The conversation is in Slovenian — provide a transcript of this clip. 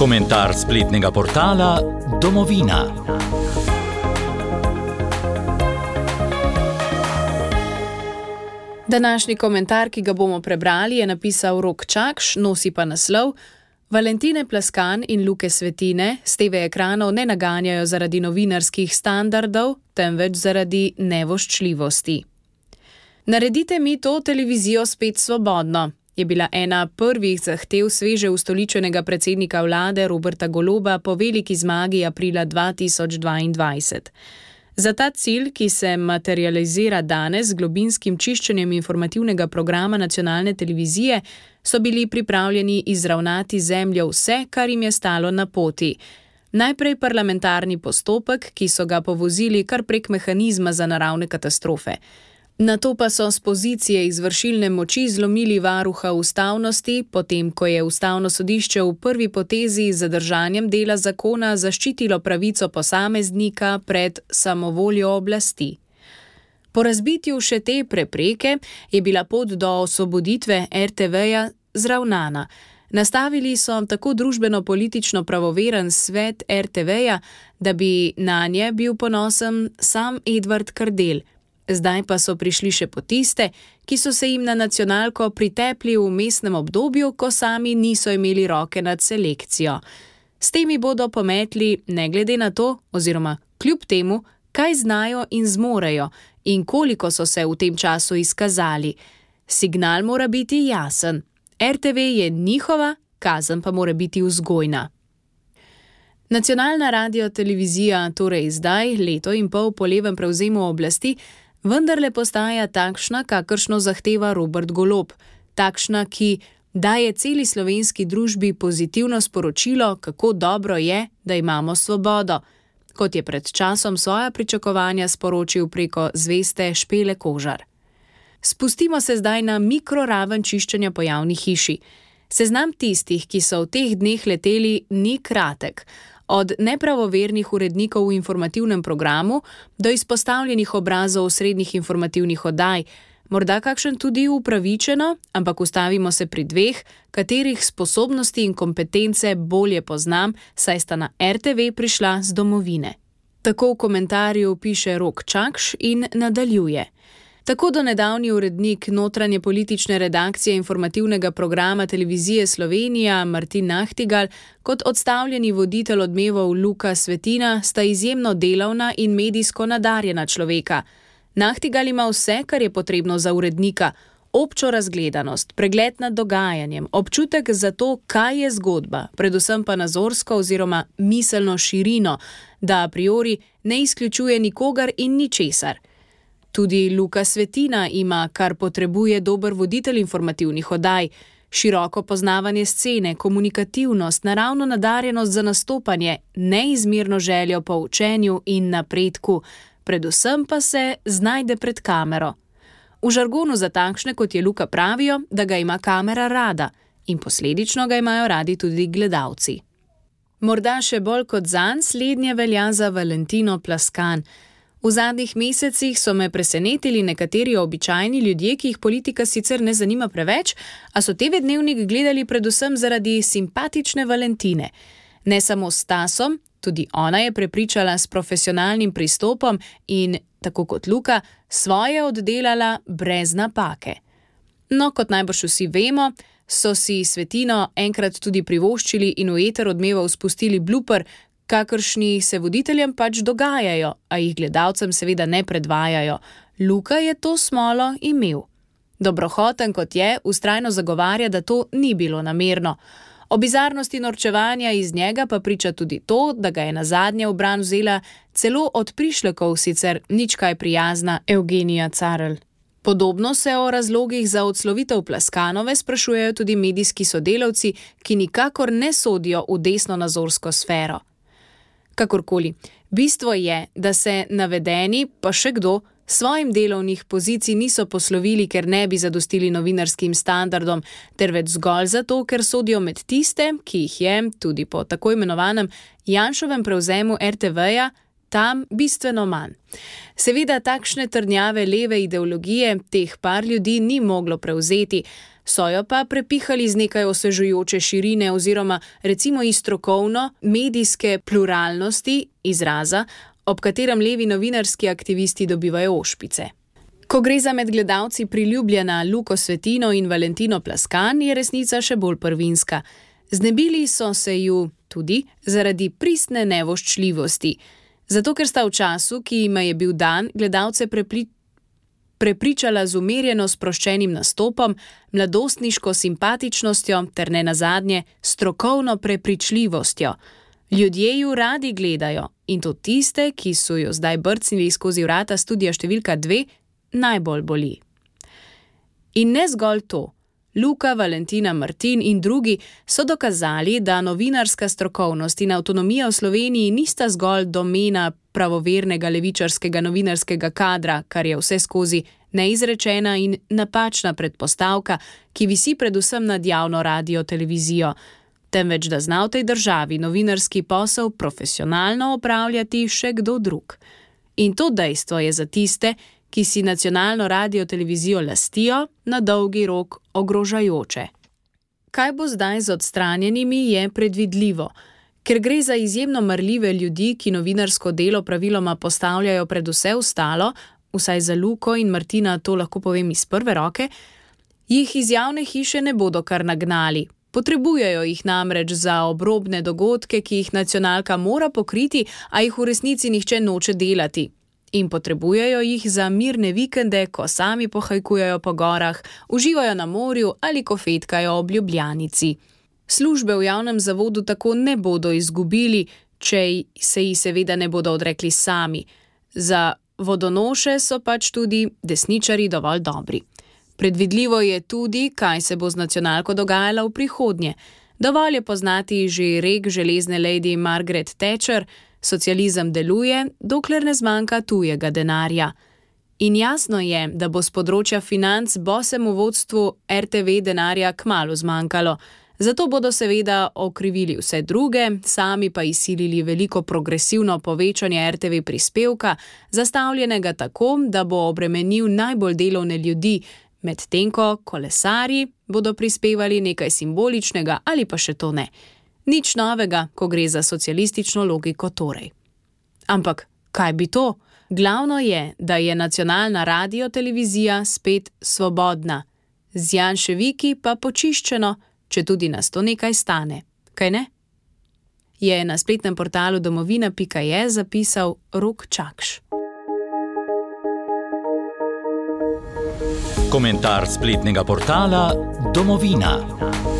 Komentar spletnega portala Domovina. Današnji komentar, ki ga bomo prebrali, je napisal Rok Čakš, nosi pa naslov: Valentine Plaskan in Luke Svetine z TV ekranov ne naganjajo zaradi novinarskih standardov, temveč zaradi nevoščljivosti. Naredite mi to televizijo spet svobodno, je bila ena prvih zahtev sveže ustoličenega predsednika vlade Roberta Goloba po veliki zmagi aprila 2022. Za ta cilj, ki se materializira danes z globinskim čiščenjem informativnega programa nacionalne televizije, so bili pripravljeni izravnati zemljo vse, kar jim je stalo na poti. Najprej parlamentarni postopek, ki so ga povozili kar prek mehanizma za naravne katastrofe. Na to pa so z pozicije izvršilne moči zlomili varuha ustavnosti, potem ko je ustavno sodišče v prvi potezi z zadržanjem dela zakona zaščitilo pravico posameznika pred samovoljo oblasti. Po razbitju še te prepreke je bila pot do osvoboditve RTV-ja zravnana. Nastavili so tako družbeno-politično pravoveren svet RTV-ja, da bi na nje bil ponosen sam Edvard Kardel zdaj pa so prišli še po tiste, ki so se jim na nacionalko pritepli v mestnem obdobju, ko sami niso imeli roke nad selekcijo. S temi bodo pometli, ne glede na to, oziroma kljub temu, kaj znajo in zmorejo, in koliko so se v tem času izkazali. Signal mora biti jasen. RTV je njihova, kazen pa mora biti vzgojna. Nacionalna radio televizija torej zdaj, leto in pol po levem prevzemu oblasti, vendarle postaja takšna, kakršno zahteva Robert Golob, takšna, ki daje celi slovenski družbi pozitivno sporočilo, kako dobro je, da imamo svobodo, kot je pred časom svoja pričakovanja sporočil preko zveste Špele Kožar. Spustimo se zdaj na mikroraven čiščenja po javni hiši. Seznam tistih, ki so v teh dneh leteli, ni kratek od nepravovernih urednikov v informativnem programu do izpostavljenih obrazov srednjih informativnih oddaj, morda kakšen tudi upravičeno, ampak ustavimo se pri dveh, katerih sposobnosti in kompetence bolje poznam, saj sta na RTV prišla z domovine. Tako v komentarju piše Rok Čakš in nadaljuje. Tako do nedavni urednik notranje politične redakcije informativnega programa televizije Slovenija Martin Nahtigal kot odstavljeni voditelj odmevov Luka Svetina sta izjemno delavna in medijsko nadarjena človeka. Nahtigal ima vse, kar je potrebno za urednika. Občo razgledanost, pregled nad dogajanjem, občutek za to, kaj je zgodba, predvsem pa nazorsko oziroma miselno širino, da a priori ne izključuje nikogar in ničesar. Tudi Luka Svetina ima, kar potrebuje dober voditelj informativnih oddaj: široko poznavanje scene, komunikativnost, naravno nadarjenost za nastopanje, neizmerno željo po učenju in napredku, predvsem pa se znajde pred kamero. V žargonu za takšne, kot je Luka, pravijo, da ga ima kamera rada in posledično ga imajo radi tudi gledalci. Morda še bolj kot zanj slednje velja za Valentino Plaskan. V zadnjih mesecih so me presenetili nekateri običajni ljudje, ki jih politika sicer ne zanima preveč, a so TV dnevnik gledali predvsem zaradi simpatične Valentine. Ne samo s Tasom, tudi ona je prepričala s profesionalnim pristopom in, tako kot Luka, svoje oddelala brez napake. No, kot najbrž vsi vemo, so si svetino enkrat tudi privoščili in v eter odmeva spustili blooper, kakršni se voditeljem pač dogajajo, a jih gledalcem seveda ne predvajajo. Luka je to smolo imel. Dobrohoten kot je, ustrajno zagovarja, da to ni bilo namerno. O bizarnosti norčevanja iz njega pa priča tudi to, da ga je na zadnje v bran vzela celo od prišlekov sicer nič kaj prijazna Evgenija Carl. Podobno se o razlogih za odslovitev Plaskanove sprašujejo tudi medijski sodelavci, ki nikakor ne sodijo v desno nazorsko sfero. Kakorkoli, bistvo je, da se navedeni, pa še kdo, svojim delovnih pozicij niso poslovili, ker ne bi zadostili novinarskim standardom, ter več zgolj zato, ker sodijo med tiste, ki jih je, tudi po tako imenovanem Janšovem prevzemu RTV-ja, tam bistveno manj. Seveda takšne trdnjave leve ideologije teh par ljudi ni moglo prevzeti. So jo pa prepihali z nekaj osvežujoče širine oziroma recimo iz strokovno medijske pluralnosti izraza, ob katerem levi novinarski aktivisti dobivajo ošpice. Ko gre za med gledalci priljubljena Luko Svetino in Valentino Plaskan, je resnica še bolj prvinska. Znebili so se ju tudi zaradi pristne nevoščljivosti. Zato, ker sta v času, ki jim je bil dan, gledalce prepričali, prepričala z umirjeno sproščenim nastopom, mladostniško simpatičnostjo ter ne nazadnje strokovno prepričljivostjo. Ljudje ju radi gledajo in to tiste, ki so jo zdaj brcnili skozi vrata studia številka dve, najbolj boli. In ne zgolj to. Luka, Valentina, Martin in drugi so dokazali, da novinarska strokovnost in avtonomija v Sloveniji nista zgolj domena pravovernega levičarskega novinarskega kadra, kar je vse skozi neizrečena in napačna predpostavka, ki visi predvsem nad javno radio televizijo, temveč da zna v tej državi novinarski posel profesionalno opravljati še kdo drug. In to dejstvo je za tiste, ki si nacionalno radio televizijo lastijo, na dolgi rok ogrožajoče. Kaj bo zdaj z odstranjenimi, je predvidljivo. Ker gre za izjemno marljive ljudi, ki novinarsko delo praviloma postavljajo pred vse ostalo, vsaj za Luko in Martina to lahko povem iz prve roke, jih iz javne hiše ne bodo kar nagnali. Potrebujejo jih namreč za obrobne dogodke, ki jih nacionalka mora pokriti, a jih v resnici nihče noče delati, in potrebujejo jih za mirne vikende, ko sami pohajkujejo po gorah, uživajo na morju ali ko fetkajo ob ljubljanici. Službe v javnem zavodu tako ne bodo izgubili, če se jih seveda ne bodo odrekli sami. Za vodonoše so pač tudi desničari dovolj dobri. Predvidljivo je tudi, kaj se bo z nacionalko dogajalo v prihodnje. Dovolj je poznati že rek železne lady Margaret Thatcher, socializem deluje, dokler ne zmanjka tujega denarja. In jasno je, da bo z področja financ bosemu vodstvu RTV denarja kmalo zmanjkalo, zato bodo seveda okrivili vse druge, sami pa izsilili veliko progresivno povečanje RTV prispevka, zastavljenega tako, da bo obremenil najbolj delovne ljudi, medtem ko kolesari bodo prispevali nekaj simboličnega ali pa še to ne. Nič novega, ko gre za socialistično logiko torej. Ampak kaj bi to? Glavno je, da je nacionalna radio-televizija spet svobodna, z Janševiki pa počiščeno, če tudi nas to nekaj stane. Kaj ne? Je na spletnem portalu domovina.je zapisal Rok Čakš. Komentar spletnega portala Domovina.